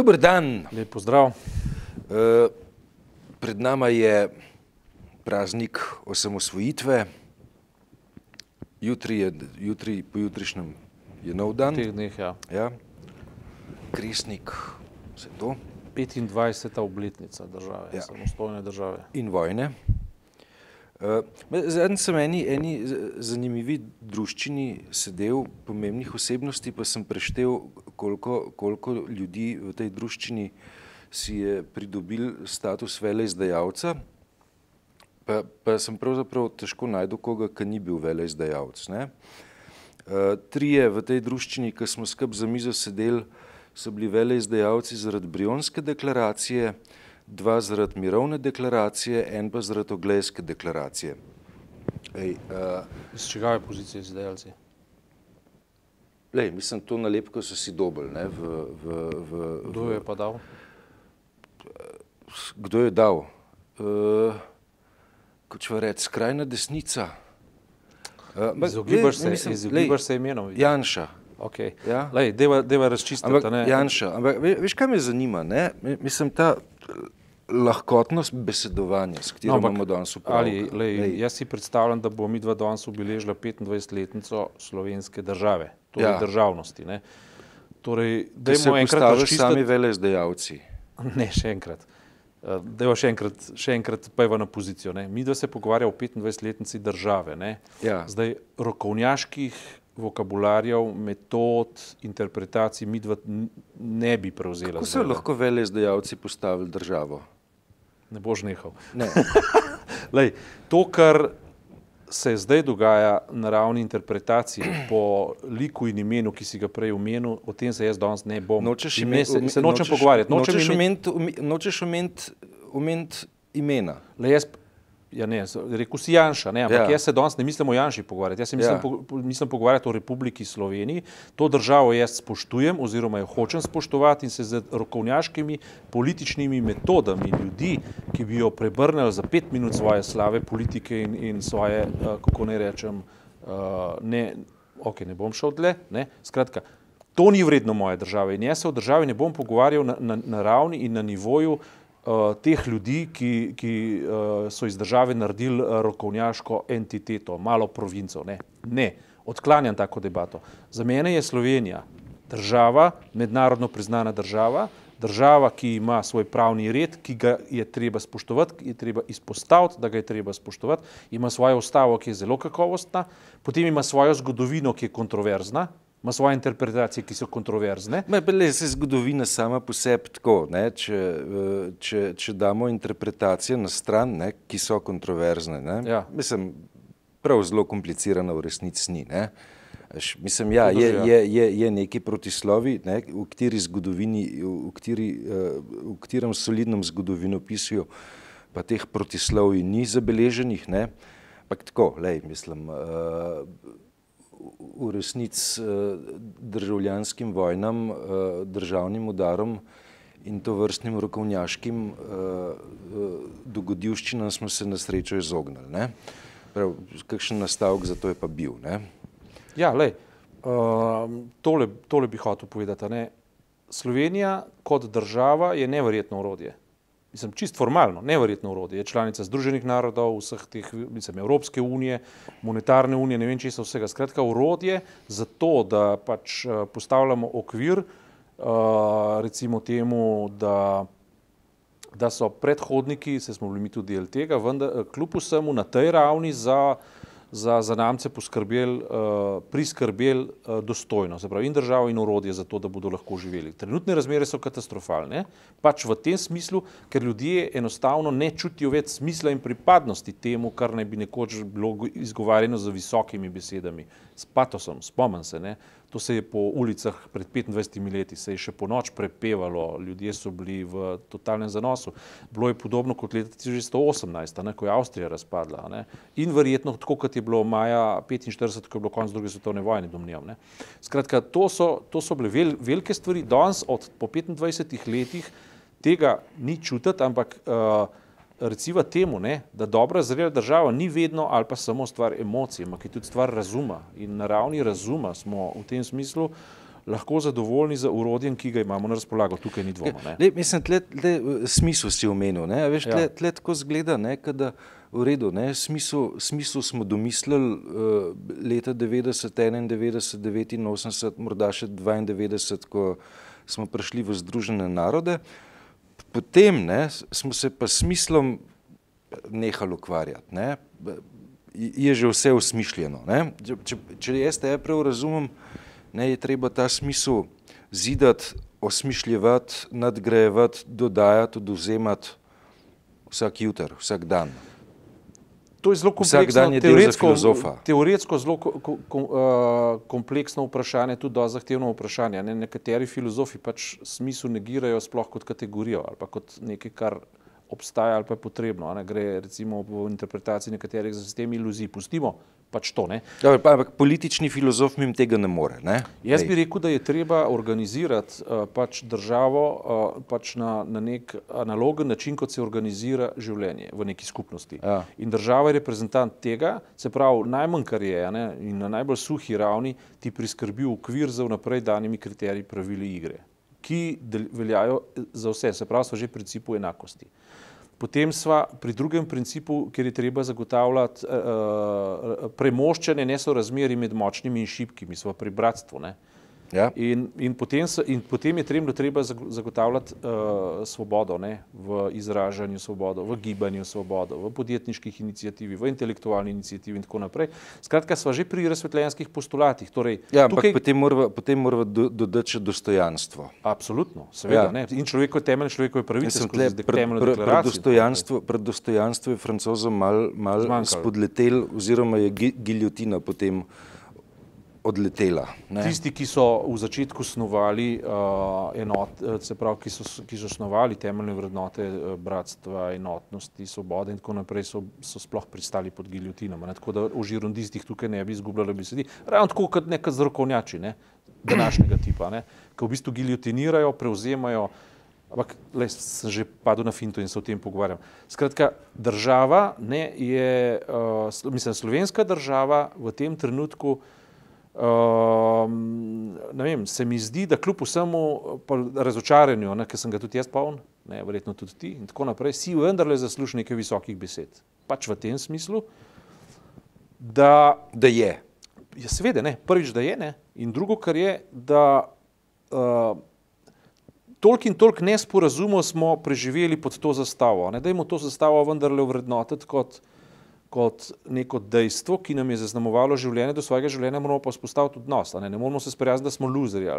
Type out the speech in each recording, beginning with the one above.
Dober dan. Lep pozdrav. Uh, pred nama je praznik osamosvojitve. Jutri je, jutri, pojutrišnjem je nov dan. Teh dneh, ja. Ja. Kresnik, vse to. 25. obletnica države, Ja. samostojne države. In vojne. Uh, Zadnjič sem eni, eni zanimivi druščini sedel, pomembnih osebnosti, pa sem preštel, koliko, koliko ljudi v tej druščini si je pridobil status veleizdajalca, pa, pa sem pravzaprav težko najdel koga, ki ni bil veleizdajalec. ne. Uh, trije v tej druščini, ki smo skup za mizo sedeli, so bili veleizdajalci zaradi Brionske deklaracije, dva zaradi mirovne deklaracije, en pa zaradi Oglejske deklaracije. Ej, uh, Iz čigave pozicije izdajalci? lej, mislim, to nalepko so si dobili. Ne, v, v, v, Kdo jo je pa dal? kdo je dal? Uh, kot če reči, skrajna desnica. Uh, Izogibaš se, mislim, izogibaš lej, se imenom. Janša. Okay. Ja. Lej, deva, deva razčistiti, Ampak? Janša, ampak ve- veš, kaj me zanima? Ne? Mi- Mislim, ta lahkotnost besedovanja, s katero No, imamo danes Lej, jaz si predstavljam, da bo mi dva danes obeležila 25-letnico slovenske države, torej Ja. državnosti. Ne? Torej, Ki se enkrat postaviš razčistiti. sami veleizdajalci. Ne, še enkrat. Eh, Dajmo še enkrat, še enkrat pojva na pozicijo. Ne. Mi, da se pogovarja o 25-letnici države, ne. Ja. zdaj rokovnjaških vokabularjev, metod, interpretacij mi dva ne bi prevzela. Kako so lahko veleizdajalci postavili državo? Ne boš nehal. Ne. Lej, to, kar se zdaj dogaja na ravni interpretacije po liku in imenu, ki si ga prej omenil, o tem se jaz danes ne bom. Nočeš In ne, ime- se, se nočem nočeš- pogovarjati. Nočem Nočeš ime- omeniti ome- nočeš omeniti omeniti imena. Le jaz, ja ne, rekel si Janša, ne, ampak Ja. ja. jaz se danes ne mislim o Janši pogovarjati, jaz se mislim, Ja. po, mislim pogovarjati o Republiki Sloveniji. To državo jaz spoštujem oziroma jo hočem spoštovati in se z rokovnjaškimi političnimi metodami ljudi, ki bi jo prebrnili za pet minut svoje slave politike in, in svoje, uh, kako ne rečem, ne, ok, ne bom šel dlje, ne, skratka, To ni vredno moje države in jaz se v državi ne bom pogovarjal na, na, na ravni in na nivoju uh, teh ljudi, ki, ki uh, so iz države naredili uh, rokovnjaško entiteto, malo provinco. Ne. ne, odklanjam tako debato. Za mene je Slovenija država, mednarodno priznana država, država, ki ima svoj pravni red, ki ga je treba spoštovati, ki je treba izpostaviti, da ga je treba spoštovati, ima svojo ustavo, ki je zelo kakovostna, potem ima svojo zgodovino, ki je kontroverzna, ima svoje interpretacije, ki so kontroverzne. Ma, bele, se zgodovina sama po sebi tako, ne, če, eh, če, če damo interpretacije na stran, ne, ki so kontroverzne. Ne, Ja. Mislim, prav zelo komplicirano v resnici ni. Ne. Mislim, ja, je, drži, je, ja. je, je neki protislovi, ne, v kateri zgodovini, v, kateri, eh, v katerem solidnem zgodovinopisju pa teh protislovij ni zabeleženih. Ne. Ampak tako, lej, mislim, uh, v resnici eh, državljanskim vojnam, eh, državnim udarom in to vrstnim rokovnjaškim eh, dogodivščinam smo se na srečo izognili. ne. Prav, kakšen nastavek za to je pa bil. Ne? Ja, lej, um, tole, tole bi hotel povedati. Ne? Slovenija kot država je neverjetno urodje. Mislim, čist formalno, neverjetno urodje. Je članica Združenih narodov, vseh teh, mislim, Evropske unije, monetarne unije, ne vem česa vsega. Skratka, urodje za to, da pač eh, postavljamo okvir, uh, recimo temu, da da so predhodniki, se smo bili mi tudi del tega, vendar eh, kljub vsemu na tej ravni za, za, za namce poskrbeli, uh, priskrbeli uh, dostojno, se pravi in državo in urodje za to, da bodo lahko živeli. Trenutne razmere so katastrofalne, pač v tem smislu, ker ljudje enostavno ne čutijo več smisla in pripadnosti temu, kar naj bi nekoč bilo go- izgovarjeno z visokimi besedami, s patosom, spomnim se, ne. To se je po ulicah pred 25 leti, se je še po noč prepevalo, ljudje so bili v totalnem zanosu. Bilo je podobno kot leta 1918, a ne, ko je Avstrija razpadla. Ne. In verjetno tako, kot je bilo maja 1945, ko je bilo konec druge svetovne vojne, domnevam. ne. Skratka, to so, to so bile vel, velike stvari. Danes, od, po 25 letih, tega ni čutiti, ampak uh, recimo temu, ne, da dobra zrela država ni vedno ali pa samo stvar emocij, ampak je tudi stvar razuma. In na ravni razuma smo v tem smislu lahko zadovoljni z urodjem, ki ga imamo na razpolago. Tukaj ni dvoma. Le, mislim, tle, tle, smisel si omenil. Ne? Veš, Ja. tle, tle tako zgleda, ne, kada, v redu, ne, smisel, smisel smo domislili uh, leta 90, 91, 89, morda še 92, ko smo prišli v Združene narode. Potem ne, smo se pa s smislom nehali ukvarjati. Ne. Je že vse usmišljeno. Ne. Če, če jaz te prav razumem, ne, je treba ta smisel zidati, osmišljevati, nadgrajevati, dodajati, oduzemati vsak jutr, vsak dan. To je zelo kompleksno, je teoretsko, teoretsko zelo ko, ko, ko, uh, kompleksno vprašanje, tudi dosti zahtevno vprašanje. Ne? Nekateri filozofi pač smisel negirajo sploh kot kategorijo ali pa kot nekaj, kar obstaja ali pa je potrebno. Ne? Gre recimo v interpretaciji nekaterih za sistem iluzij. Pustimo pač to. Ne? Ja, pa- Ampak politični filozof mim tega ne more. Ne? Jaz bi rekel, da je treba organizirati uh, pač državo uh, pač na, na nek analogen način, kot se organizira življenje v neki skupnosti. Ja. In država je reprezentant tega, se pravi, najmanj kar je ne, in na najbolj suhi ravni ti priskrbi okvir za vnaprej danimi kriteriji pravili igre, ki veljajo za vse, se pravi, so že v principu enakosti. Potem sva pri drugem principu, kjer je treba zagotavljati uh, premoščanje nesorazmeri med močnimi in šibkimi, sva pri bratstvu. Ne? Ja? In, in, potem se, in potem je treba, treba zago- zagotavljati uh, svobodo ne? v izražanju, svobodo, v gibanju, svobodo, v podjetniških inicijativi, v intelektualni inicijativi in tako naprej. Skratka, sva že pri razsvetljenskih postulatih. Torej, Ja, tukaj, potem moramo potem morava do, dodati še dostojanstvo. absolutno, seveda. Ja. Ja. In človekove temeljne človekove pravice skozi tle, pred, pred, pred, deklaracijo. dostojanstvo, pred dostojanstvo je francozom mal, mal spodletel oziroma je gi- giljotina potem odletela. Ne? Tisti, ki so v začetku snovali uh, enot, eh, se pravi, ki so, ki so snovali temeljne vrednote eh, bratstva, enotnosti, svobode in tako naprej, so, so sploh pristali pod giljotinama. Ne? Tako da o žirondistih tukaj ne bi izgubljali besedi. Ravno tako kot neka zrokovnjači, ne? današnjega tipa, ne? ki v bistvu giljotinirajo, prevzemajo. Ampak, le, sem že padel na finto in se o tem pogovarjam. Skratka, država ne, je, uh, mislim, slovenska država v tem trenutku Ne vem, se mi zdi, da kljub vsemu razočaranju, ki sem ga tudi jaz poln, ne, verjetno tudi ti in tako naprej, si vendarle zasluži nekaj visokih besed. Pač v tem smislu, da Da je. je seveda ne, prvič, da je ne, in drugo, kar je, da uh, toliko in toliko nesporazumov smo preživeli pod to zastavo. Ne, dajmo to zastavo vendarle vrednotiti kot, kot neko dejstvo, ki nam je zaznamovalo življenje, do svojega življenja moramo pa vzpostaviti odnos. Ne, ne moramo se sprijazniti, da smo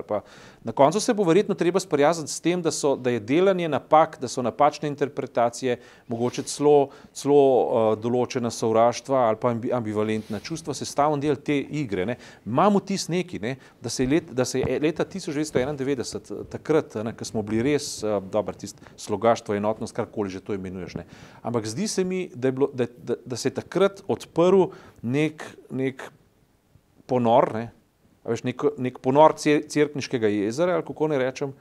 pa Na koncu se bo verjetno treba sprijazniti s tem, da, so, da je delanje napak, da so napačne interpretacije, mogoče celo, celo uh, določena sovraštva ali pa ambi, ambivalentna čustva sestavni del te igre. Ne. Imamo tis neki, ne, da se let, da se je leta 1991, takrat, ne, ko smo bili res, uh, dobro, tisto slogaštvo, enotnost, karkoli že to imenuješ. Ne. Ampak zdi se mi, da, je bilo, da, da, da se je takrat odprl nek, nek ponor, ne, veš, nek, nek ponor cer- cerkniškega jezera, ali kako ne rečem,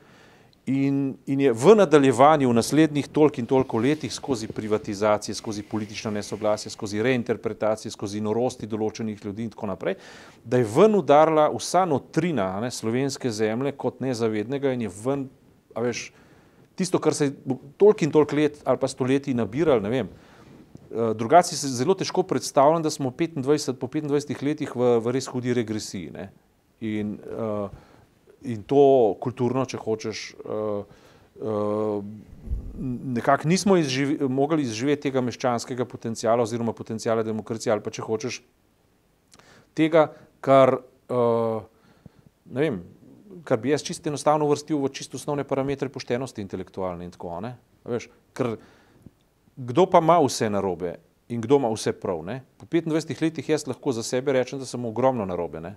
in, in je v nadaljevanju v naslednjih toliko in toliko letih skozi privatizacije, skozi politično nesoglasje, skozi reinterpretacije, skozi norosti določenih ljudi in tako naprej, da je ven udarila vsa notrina ne, slovenske zemlje kot nezavednega in je ven, a veš, tisto, kar se je toliko in toliko let ali pa stoletij nabiralo, ne vem, Drugače si zelo težko predstavljam, da smo 25, po 25 letih v, v res hudi regresiji. Ne? In, uh, in to kulturno, če hočeš, uh, uh, nekako nismo izživi, mogli izživeti tega meščanskega potencijala oziroma potencijala demokracije ali pa če hočeš tega, kar, uh, ne vem, kar bi jaz čisto enostavno vrstil v čisto osnovne parametre poštenosti intelektualne in tako. Ne? Veš, ker kdo pa ima vse narobe in kdo ima vse prav. Ne? Po 25 letih jaz lahko za sebe rečem, da sem ogromno narobe. Ne?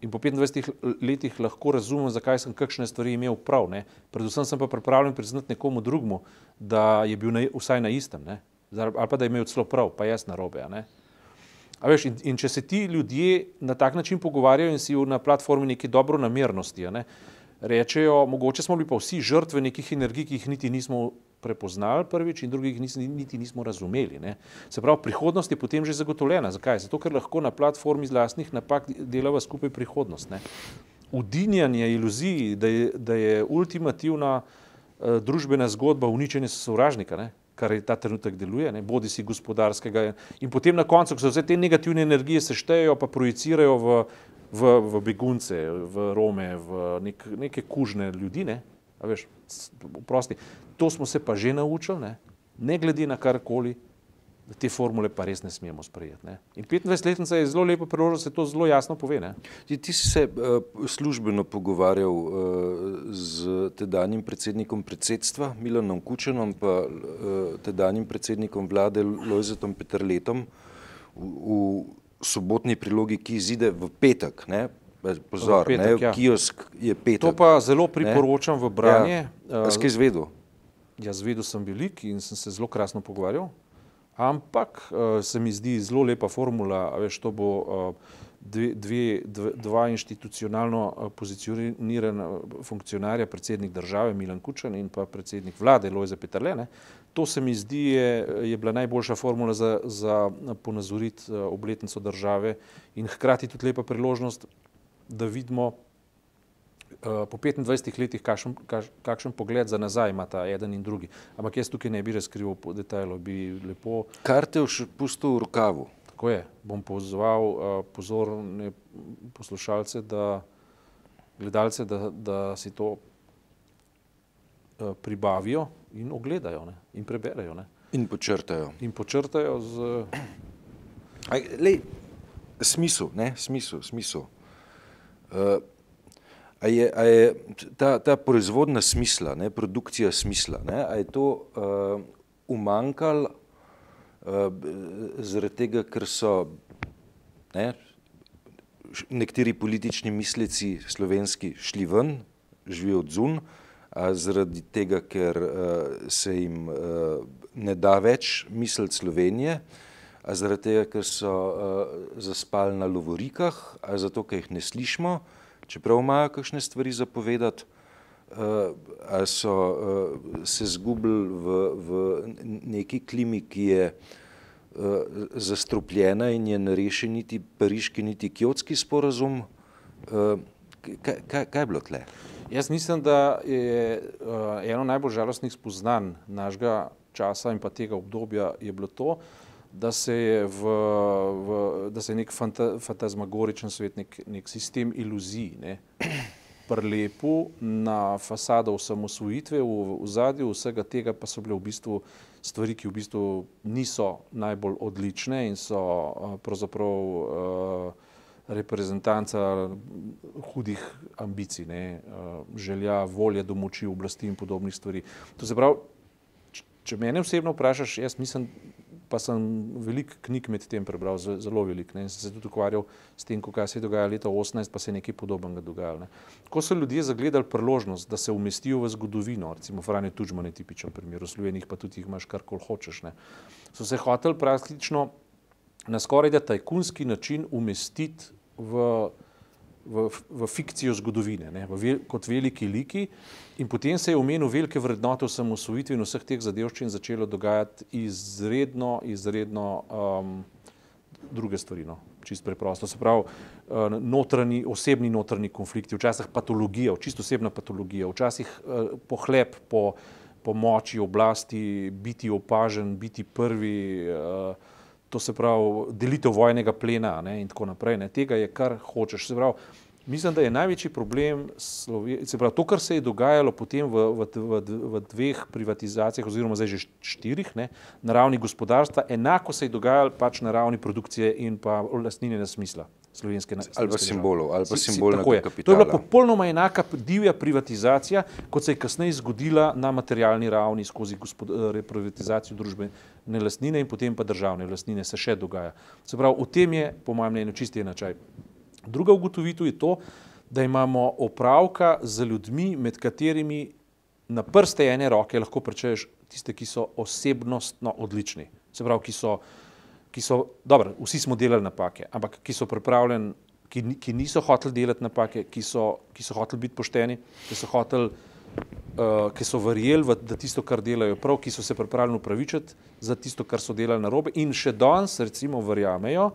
In po 25 l- letih lahko razumem, zakaj sem kakšne stvari imel prav. Ne? Predvsem sem pa pripravljen priznati nekomu drugemu, da je bil na, vsaj na istem, ne? Ali pa da je imel celo prav, pa jaz narobe. veš, in, in če se ti ljudje na tak način pogovarjajo in si na platformi neke dobro namernosti, ne, rečejo, mogoče smo bili pa vsi žrtve nekih energij, ki jih niti nismo prepoznali prvič in drugih nis, niti nismo razumeli. Ne. Se pravi, prihodnost je potem že zagotovljena. Zakaj? Zato, ker lahko na platformi z lastnih napak delava skupaj prihodnost. Ne. udinjanje iluziji, da je, da je ultimativna uh, družbena zgodba uničenja sovražnika, ne? kar je ta trenutek deluje, ne? bodi si gospodarskega. In potem na koncu, ko se vse te negativne energije seštejejo, pa projicirajo v, v, v begunce, v Rome, v nek, neke kužne ljudi. Ne? Veš, prosti. To smo se pa že naučili, ne, ne glede na karkoli, da te formule pa res ne smemo sprejeti. Ne. In 25-letnica je zelo lepo priložnost, da se to zelo jasno pove. Ti, ti si se uh, službeno pogovarjal uh, z tedanjim predsednikom predsedstva Milanom Kučenom pa uh, tedanjim predsednikom vlade Lojzetom Petrletom v, v sobotni prilogi, ki izide v petek. Ne. Pozor, v petek, ne, ja. kiosk je petek. To pa zelo priporočam ne. v branje. Ja. Skaj izvedel? Jaz vedel sem velik in sem se zelo krasno pogovarjal. Ampak uh, se mi zdi zelo lepa formula, veš, to bo uh, dve, dve, dva institucionalno uh, pozicionirana funkcionarja, predsednik države Milan Kučan in pa predsednik vlade Lojze Petrlene. To se mi zdi je, je bila najboljša formula za, za ponazoriti obletnico države in hkrati tudi lepa priložnost, da vidimo, Eh, po 25 letih, kakšen, kakšen pogled za nazaj ima ta eden in drugi. Ampak jaz tukaj ne bi razkrival po detajlu, bi lepo. Kar te je pustil v rokavu. Tako je. Bom pozval uh, pozorne poslušalce, da, gledalce, da, da si to uh, pribavijo in ogledajo ne? in preberejo. Ne? In počrtajo. In počrtajo z. Aj, lej, smisel, ne, smisel, smisel. Uh, A je, a je ta, ta proizvodna smisla, ne, produkcija smisla, ne, a je to uh, umankalo uh, zaradi tega, ker so ne, nekateri politični mislici slovenski šli ven, živijo od zun, a zaradi tega, ker uh, se jim uh, ne da več misliti Slovenije, a zaradi tega, ker so uh, zaspali na lovorikah, a zato, ker jih ne slišimo, čeprav imajo kakšne stvari zapovedati, uh, ali so uh, se zgubili v, v neki klimi, ki je uh, zastrupljena in je nerešen niti pariški, niti kjotski sporazum. Uh, kaj, kaj, kaj je bilo tle? Jaz mislim, da je uh, eno najbolj žalostnih spoznanj našega časa in pa tega obdobja bilo to, da se je, v, v, da se je nek fanta, fantazmagoričen svet, nek, nek sistem iluzij, ne, prelepu na fasado osamosvojitve, v, v zadju vsega tega pa so bile v bistvu stvari, ki v bistvu niso najbolj odlične in so uh, pravzaprav uh, reprezentanca hudih ambicij, ne, uh, želja, volje do moči, oblasti in podobnih stvari. To se pravi, če mene osebno vprašaš, jaz mislim, pa sem veliko knjig med tem prebral, zelo veliko. Sem se tudi ukvarjal s tem, kaj se je dogajalo leta 18, pa se je nekaj podobnega dogajalo. Ne. Ko so ljudje zagledali priložnost, da se umestijo v zgodovino, recimo Franje Tuđman je tipičen primer, v Sloveniji pa tudi jih imaš karkoli hočeš, ne. so se hoteli praktično na skoraj da tajkunski način umestiti v v, v fikcijo zgodovine, ne, v vel, kot veliki liki. In potem se je v menu velike vrednote osamosvojitve in vseh teh zadevščin začelo dogajati izredno, izredno um, druge stvari. No. Čist preprosto. Se pravi, uh, notranji, osebni notranji konflikti, včasih patologija, čisto osebna patologija, včasih uh, pohlep po, po moči oblasti, biti opažen, biti prvi. Uh, to se pravi delitev vojnega plena ne, in tako naprej. Ne. Tega je kar hočeš. Se pravi, mislim, da je največji problem, se pravi, to, kar se je dogajalo potem v, v, v, v dveh privatizacijah, oziroma zdaj že štirih, ne, na ravni gospodarstva, enako se je dogajalo pač na ravni produkcije in pa lastninjenja smisla. Slovenske ali pa simbolov, ali pa simbolov. To je bila popolnoma enaka divja privatizacija, kot se je kasneje zgodila na materialni ravni skozi privatizacijo družbe ne lastnine in potem pa državne lastnine se še dogaja. Se pravi, v tem je, po mojem mnenju, čisti enačaj. Druga ugotovitev je to, da imamo opravka z ljudmi, med katerimi na prste ene roke lahko prečeš tiste, ki so osebnostno odlični. Se pravi, ki so, ki so dobro, vsi smo delali napake, ampak ki so pripravljeni, ki, ki niso hoteli delati napake, ki so, ki so hoteli biti pošteni, ki so hoteli uh, ki so verjeli, da tisto, kar delajo prav, ki so se pripravljeni upravičiti za tisto, kar so delali na robe in še danes, recimo, verjamejo,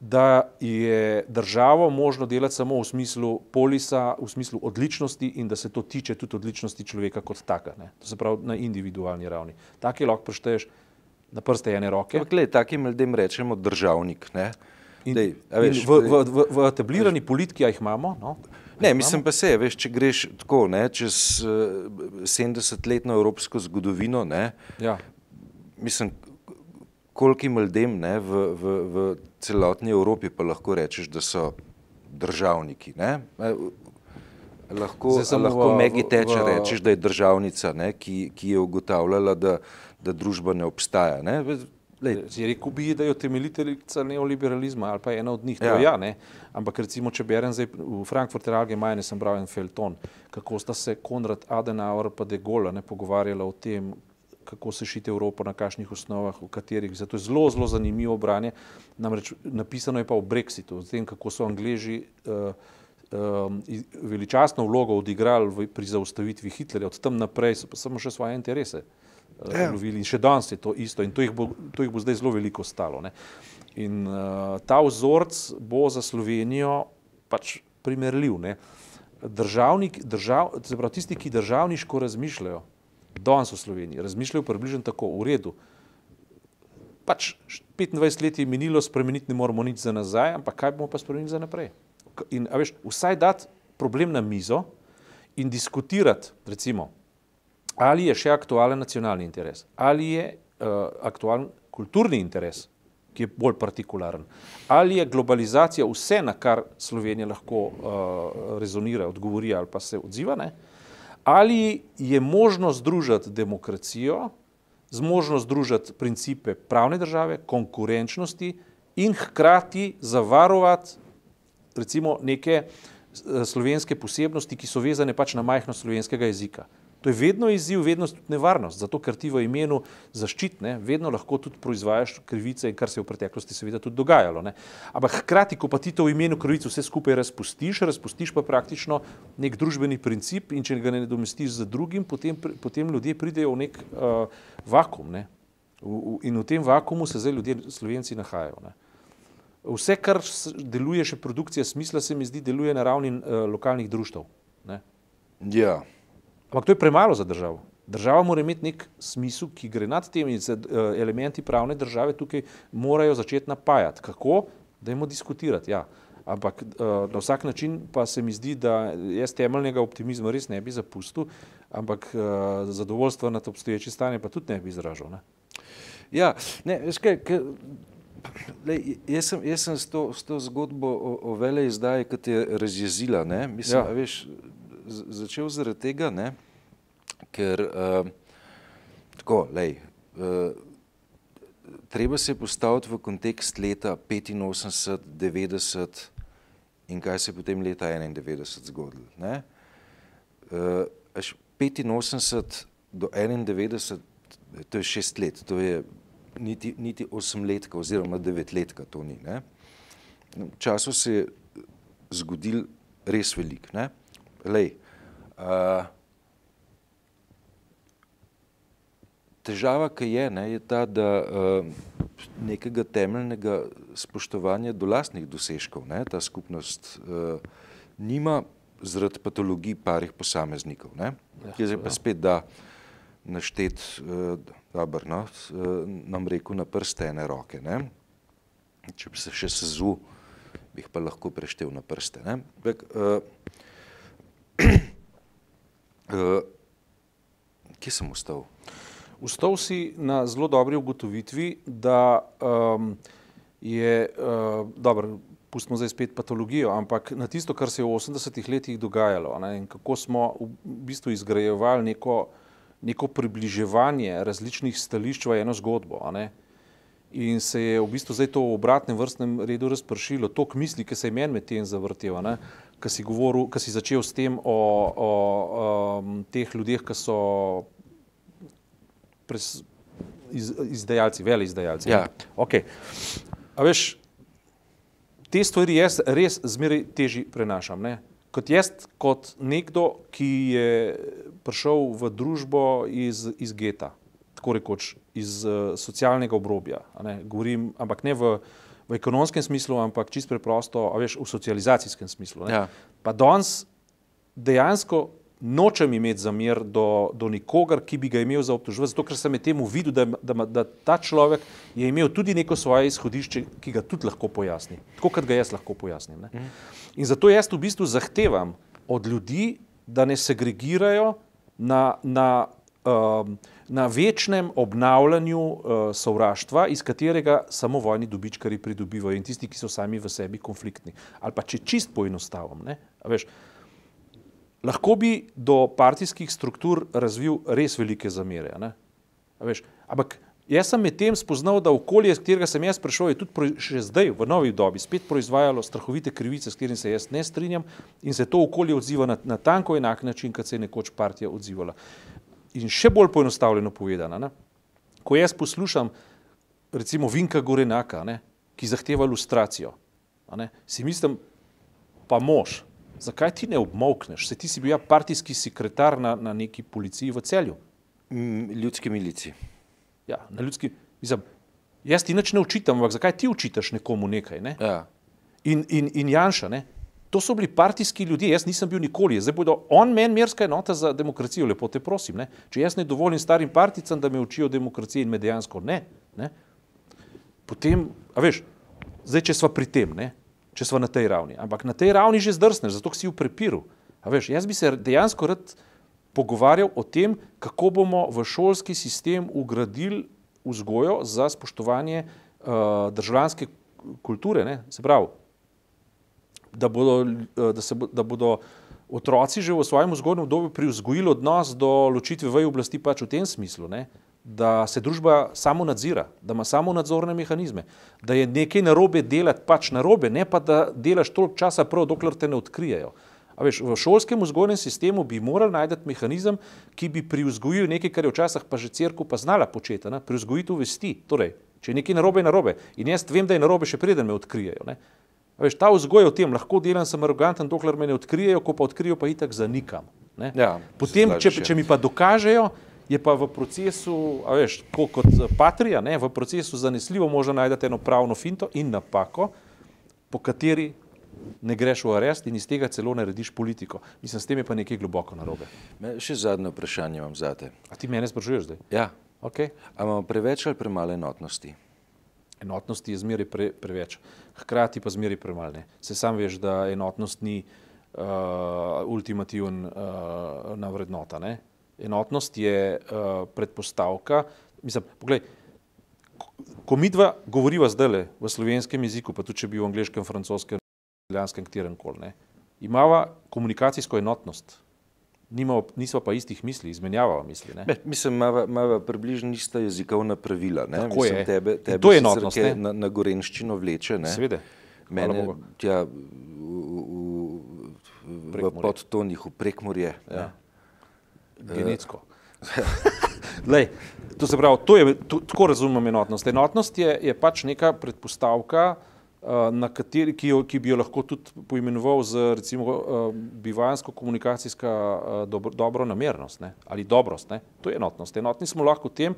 da je državo možno delati samo v smislu polisa, v smislu odličnosti in da se to tiče tudi odličnosti človeka kot taka. Ne. To se pravi na individualni ravni. Taki lahko prešteješ na prste ene roke. Ampak, gled, takim ljudem rečemo državnik. Ne? In, Dej, a veš, in v, v, v, v etablirani politiki, a jih imamo, no, Ne, mislim pa se, veš, če greš tako, ne, čez uh, 70-letno evropsko zgodovino, ne, ja, mislim, kolikim ljudem ne, v, v, v celotni Evropi pa lahko rečeš, da so državniki. Ne? Lahko, lahko v- Megi teče v- rečeš, da je državnica, ne, ki, ki je ugotavljala, da, da družba ne obstaja. Ne? Je rekel bi, da je utemeljiteljica neoliberalizma ali pa ena od njih. Ja. Ja. Ne. Ampak recimo, če berem zdaj v Frankfurter Allgemeine, sem bral en felton, kako sta se Konrad Adenauer pa de Gaulle ne pogovarjala o tem, kako se šite Evropo, na kakšnih osnovah, v katerih. Zato je zelo, zelo zanimivo branje. Namreč napisano je pa o Brexitu, o tem, kako so Angleži uh, veličastno vlogo odigrali pri zaustavitvi Hitlerja, od tam naprej so pa samo še svoje interese Ja. uh, lovili in še danes je to isto in to jih bo, to jih bo zdaj zelo veliko stalo. Ne. In uh, ta vzorec bo za Slovenijo pač primerljiv. Ne. Državnik, držav, se pravi, tisti, ki državniško razmišljajo, danes v Sloveniji, razmišljajo približno tako, v redu. Pač 25 let je minilo, spremeniti ne moramo nič za nazaj, ampak kaj bomo pa spremenili za naprej? In, veš, vsaj dati problem na mizo in diskutirati, recimo, ali je še aktualen nacionalni interes, ali je uh, aktualen kulturni interes, ki je bolj partikularen, ali je globalizacija vse, na kar Slovenija lahko uh, rezonira, odgovori ali pa se odziva, ne? ali je možno združiti demokracijo, z možno združiti principe pravne države, konkurenčnosti in hkrati zavarovati recimo neke eh, slovenske posebnosti, ki so vezane pač na majhnost slovenskega jezika. To je vedno izziv, vedno tudi nevarnost, zato ker ti v imenu zaščitne vedno lahko tudi proizvajaš krivice, kar se je v preteklosti seveda tudi dogajalo. Ne. Ampak hkrati, ko pa ti to v imenu krivic vse skupaj razpustiš, razpustiš pa praktično nek družbeni princip in če ga ne nadomestiš z drugim, potem, potem ljudje pridejo v nek uh, vakum. Ne. V, v, in v tem vakumu se zdaj ljudje, slovenci, nahajajo. Ne. Vse, kar deluje še produkcija smisla, se mi zdi, deluje na ravni uh, lokalnih društev. Ne? ja. Ampak to je premalo za državo. Država mora imeti nek smisel, ki gre nad tem in se uh, elementi pravne države tukaj morajo začeti napajati. Kako? Dajmo diskutirati. Ja. Ampak uh, na vsak način pa se mi zdi, da jaz temeljnega optimizma res ne bi zapustil, ampak uh, zadovoljstva nad obstoječe stanje pa tudi ne bi izražal. Ne? Ja, ne, veš kaj, lej, jaz sem, jaz sem s, to, s to zgodbo o, o vele izdaji, kot je razjezila, ne, mislim, Ja. veš, začel zaradi tega, ne, ker uh, tako, lej, uh, treba se postaviti v kontekst leta 85, 90 in kaj se je potem leta 91 zgodilo. Ne? Uh, až 85 do 91, to je šest let, to je niti, niti osem letka oziroma devet letka, to ni. Ne? V času se je zgodil res velik. Ne? Lej, uh, težava, ki je, ne, je ta, da uh, nekega temeljnega spoštovanja do lastnih dosežkov ne, ta skupnost uh, nima zaradi patologij parih posameznikov. Ne. Kje se pa spet da naštet, dobro, no, s- uh, nam rekel na prste ene roke. Ne. Če bi se še sezu, bi jih pa lahko preštel na prste. Ne. Bek, uh, uh, kje sem ostal? Vstal si na zelo dobri ugotovitvi, da um, je, uh, dobro, pustimo zdaj spet patologijo, ampak na tisto, kar se je v 80-ih letih dogajalo ne, in kako smo v bistvu izgrajevali neko, neko približevanje različnih stališč v eno zgodbo. In se je v bistvu zdaj to v obratnem vrstnem redu razpršilo. Tok misli, ki se je meni med tem zavrtel, ki si, govoril, ki si začel s tem o, o um, teh ljudeh, ki so pres, iz, izdajalci, vele izdajalci. Ja. Okay. A veš, te stvari jaz res zmeraj težje prenašam. Ne? Kot jaz, kot nekdo, ki je prišel v družbo iz, iz geta, tako rekoč iz uh, socialnega obrobja, ne? Govorim, ampak ne v, v ekonomskem smislu, ampak čist preprosto, veš, v socializacijskem smislu. ne. Ja. Pa danes dejansko nočem imeti zamer do, do nikogar, ki bi ga imel za obtoževati, zato ker sem med tem videl, da, da, da ta človek je imel tudi neko svoje izhodišče, ki ga tudi lahko pojasni, tako kot ga jaz lahko pojasnim. Ne? In zato jaz v bistvu zahtevam od ljudi, da ne segregirajo na, na, um, na večnem obnavljanju uh, sovraštva, iz katerega samo vojni dobičkari pridobivajo in tisti, ki so sami v sebi konfliktni. Ali pa če čist poenostavim. ne, a veš, lahko bi do partijskih struktur razvil res velike zamere. ne. A veš, ampak jaz sem med tem spoznal, da okolje, iz katerega sem jaz prišel, je tudi še zdaj, v novi dobi, spet proizvajalo strahovite krivice, s katerimi se jaz ne strinjam in se to okolje odziva na, na tanko enak način, kot se je nekoč partija odzivala. In še bolj poenostavljeno povedano, ne, ko jaz poslušam recimo Vinka Gorenaka, ne, ki zahteva lustracijo, ne, si mislim, pa mož, zakaj ti ne obmokneš? Se ti si bil ja partijski sekretar na, na neki policiji v celju. Mm, Ljudski milici. Ja, na ljudski, mislim, jaz ti nič ne učitam, ampak zakaj ti učitaš nekomu nekaj? Ne? Ja. In, in, in Janša, ne? to so bili partijski ljudje, jaz nisem bil nikoli, zdaj bodo on meni merska enota za demokracijo, lepo te prosim. Ne? Če jaz ne dovolim starim particam, da me učijo demokracije in me dejansko ne, ne? potem, a veš, zdaj če sva pri tem, ne? če sva na tej ravni, ampak na tej ravni že zdrsneš, zato si v prepiru. A veš, jaz bi se dejansko rad pogovarjal o tem, kako bomo v šolski sistem ugradili vzgojo za spoštovanje uh, državljanske kulture. Ne? Se pravi, da bodo, eh, da, se, bo- da bodo otroci že v svojem vzgojnem obdobju privzgojili odnos do ločitve veje oblasti pač v tem smislu, ne? da se družba samo nadzira, da ima samo nadzorne mehanizme, da je nekaj narobe delati pač narobe, ne pa da delaš toliko časa prav, dokler te ne odkrijejo. A veš, v šolskem vzgojnem sistemu bi morali najti mehanizem, ki bi privzgojil nekaj, kar je včasih pa že crkva pa znala početi, ne? privzgojitev vesti. Torej, če je nekaj narobe, je narobe. In jaz vem, da je narobe, še preden me odkrijejo. Ne? A Veš, ta vzgoj je v tem, lahko delam, sem aroganten, dokler me ne odkrijejo, ko pa odkrijejo, pa itak zanikam. Ne? Ja, Potem, če, če mi pa dokažejo, je pa v procesu, veš, tako kot patrija, ne, v procesu zanesljivo možno najti eno pravno finto in napako, po kateri ne greš v arest in iz tega celo narediš politiko. Mislim, s tem je pa nekaj globoko narobe. Me, še zadnje vprašanje imam zate. A ti mene sprašuješ zdaj? Ja. Okay. A imamo preveč ali premalo enotnosti? Enotnosti je zmeraj pre, preveč, hkrati pa zmeraj premalo. Se sam veš, da enotnost ni uh, ultimativen uh, vrednota. Ne? Enotnost je uh, predpostavka. Mislim, poglej, ko- mi dva govoriva zdaj v slovenskem jeziku, pa tudi če bi v angliškem, francoskem, italijanskem, katerem koli, imava komunikacijsko enotnost. Nimava, nisva pa istih misli, izmenjavava misli. Ne? Me, mislim, imava približno ista jezikovna pravila. Ne? Mislim, je. Tebe, In tebe to je enotnost, ne? Na, na gorenščino vleče. Ne? Hvala Mene tja v, v, v, v podtonih, v prekmorje. Ja. Genetsko. Lej, to se pravi, to je, to, tako razumem enotnost. Enotnost je, je pač neka predpostavka, uh, kateri, ki, jo, ki bi jo lahko tudi poimenoval z recimo uh, bivansko-komunikacijska uh, dobro, dobronamernost ne? ali dobrost. Ne? To je enotnost. Enotni smo lahko v tem,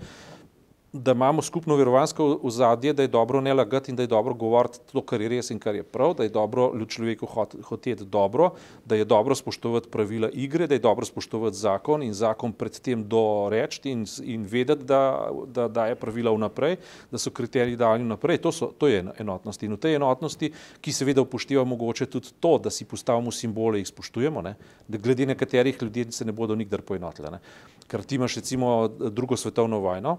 da imamo skupno verovansko ozadje, da je dobro ne lagati in da je dobro govoriti to, kar je res in kar je prav, da je dobro človeku hot- hoteti dobro, da je dobro spoštovati pravila igre, da je dobro spoštovati zakon in zakon predtem doreči in, in vedeti, da, da daje pravila vnaprej, da so kriteriji dani vnaprej. To, so, to je eno- enotnost. In v tej enotnosti, ki seveda upošteva mogoče tudi to, da si postavimo simbole jih spoštujemo, ne? da glede nekaterih ljudi se ne bodo nikdar poenotile. Ker ti imaš recimo drugo svetovno vojno,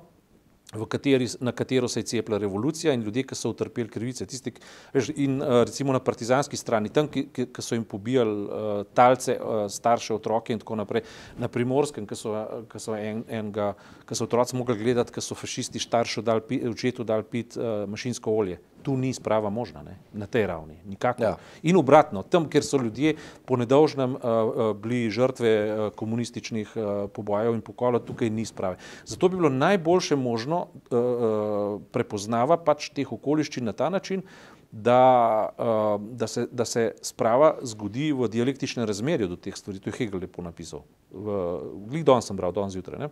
kateri, na katero se je cepila revolucija in ljudje, ki so utrpeli krivice. Tisti, veš, in uh, recimo na partizanski strani, tam, ki, ki, ki so jim pobijali uh, talce, uh, starše, otroke in tako naprej, na primorskem, ki so, ki so, en, enega, ki so otroci mogli gledati, ki so fašisti staršu dali, pi- očetu dali pit uh, mašinsko olje. Tu ni sprava možna, ne? na tej ravni. Ja. In obratno, tam, kjer so ljudje po nedolžnem uh, uh, bili žrtve uh, komunističnih uh, pobojev in pokolov, tukaj ni sprave. Zato bi bilo najboljše možno uh, uh, prepoznava pač teh okoliščin na ta način, da, uh, da, se, da se sprava zgodi v dialektičnem razmerju do teh stvari. To je Hegel lepo napisal. Glih danes sem bral, danes zjutraj.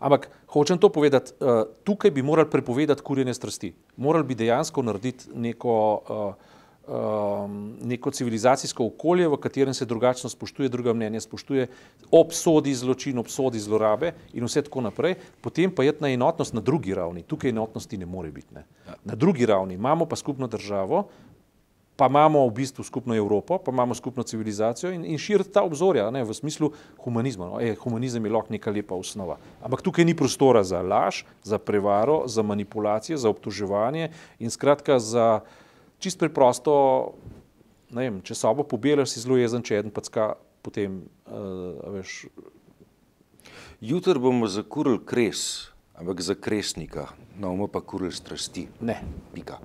Ampak hočem to povedati, uh, tukaj bi morali prepovedati kurjenje strasti. Morali bi dejansko narediti neko, uh, um, neko civilizacijsko okolje, v katerem se drugačno spoštuje, druga mnenja spoštuje, obsodi zločin, obsodi zlorabe in vse tako naprej. Potem pa je na enotnost na drugi ravni. Tukaj enotnosti ne more biti. Ne. Na drugi ravni imamo pa skupno državo, pa imamo v bistvu skupno Evropo, pa imamo skupno civilizacijo in, in širiti ta obzorja ne, v smislu humanizma. No, e, humanizem je lahko neka lepa osnova. Ampak tukaj ni prostora za laž, za prevaro, za manipulacije, za obtoževanje in skratka za čist preprosto, ne vem, če sobo pobelaš, si zelo jezen, če eden packa, potem, uh, veš. Jutr bomo zakurili kres, ampak za kresnika, no bomo pa kurili strasti. Ne. Pika.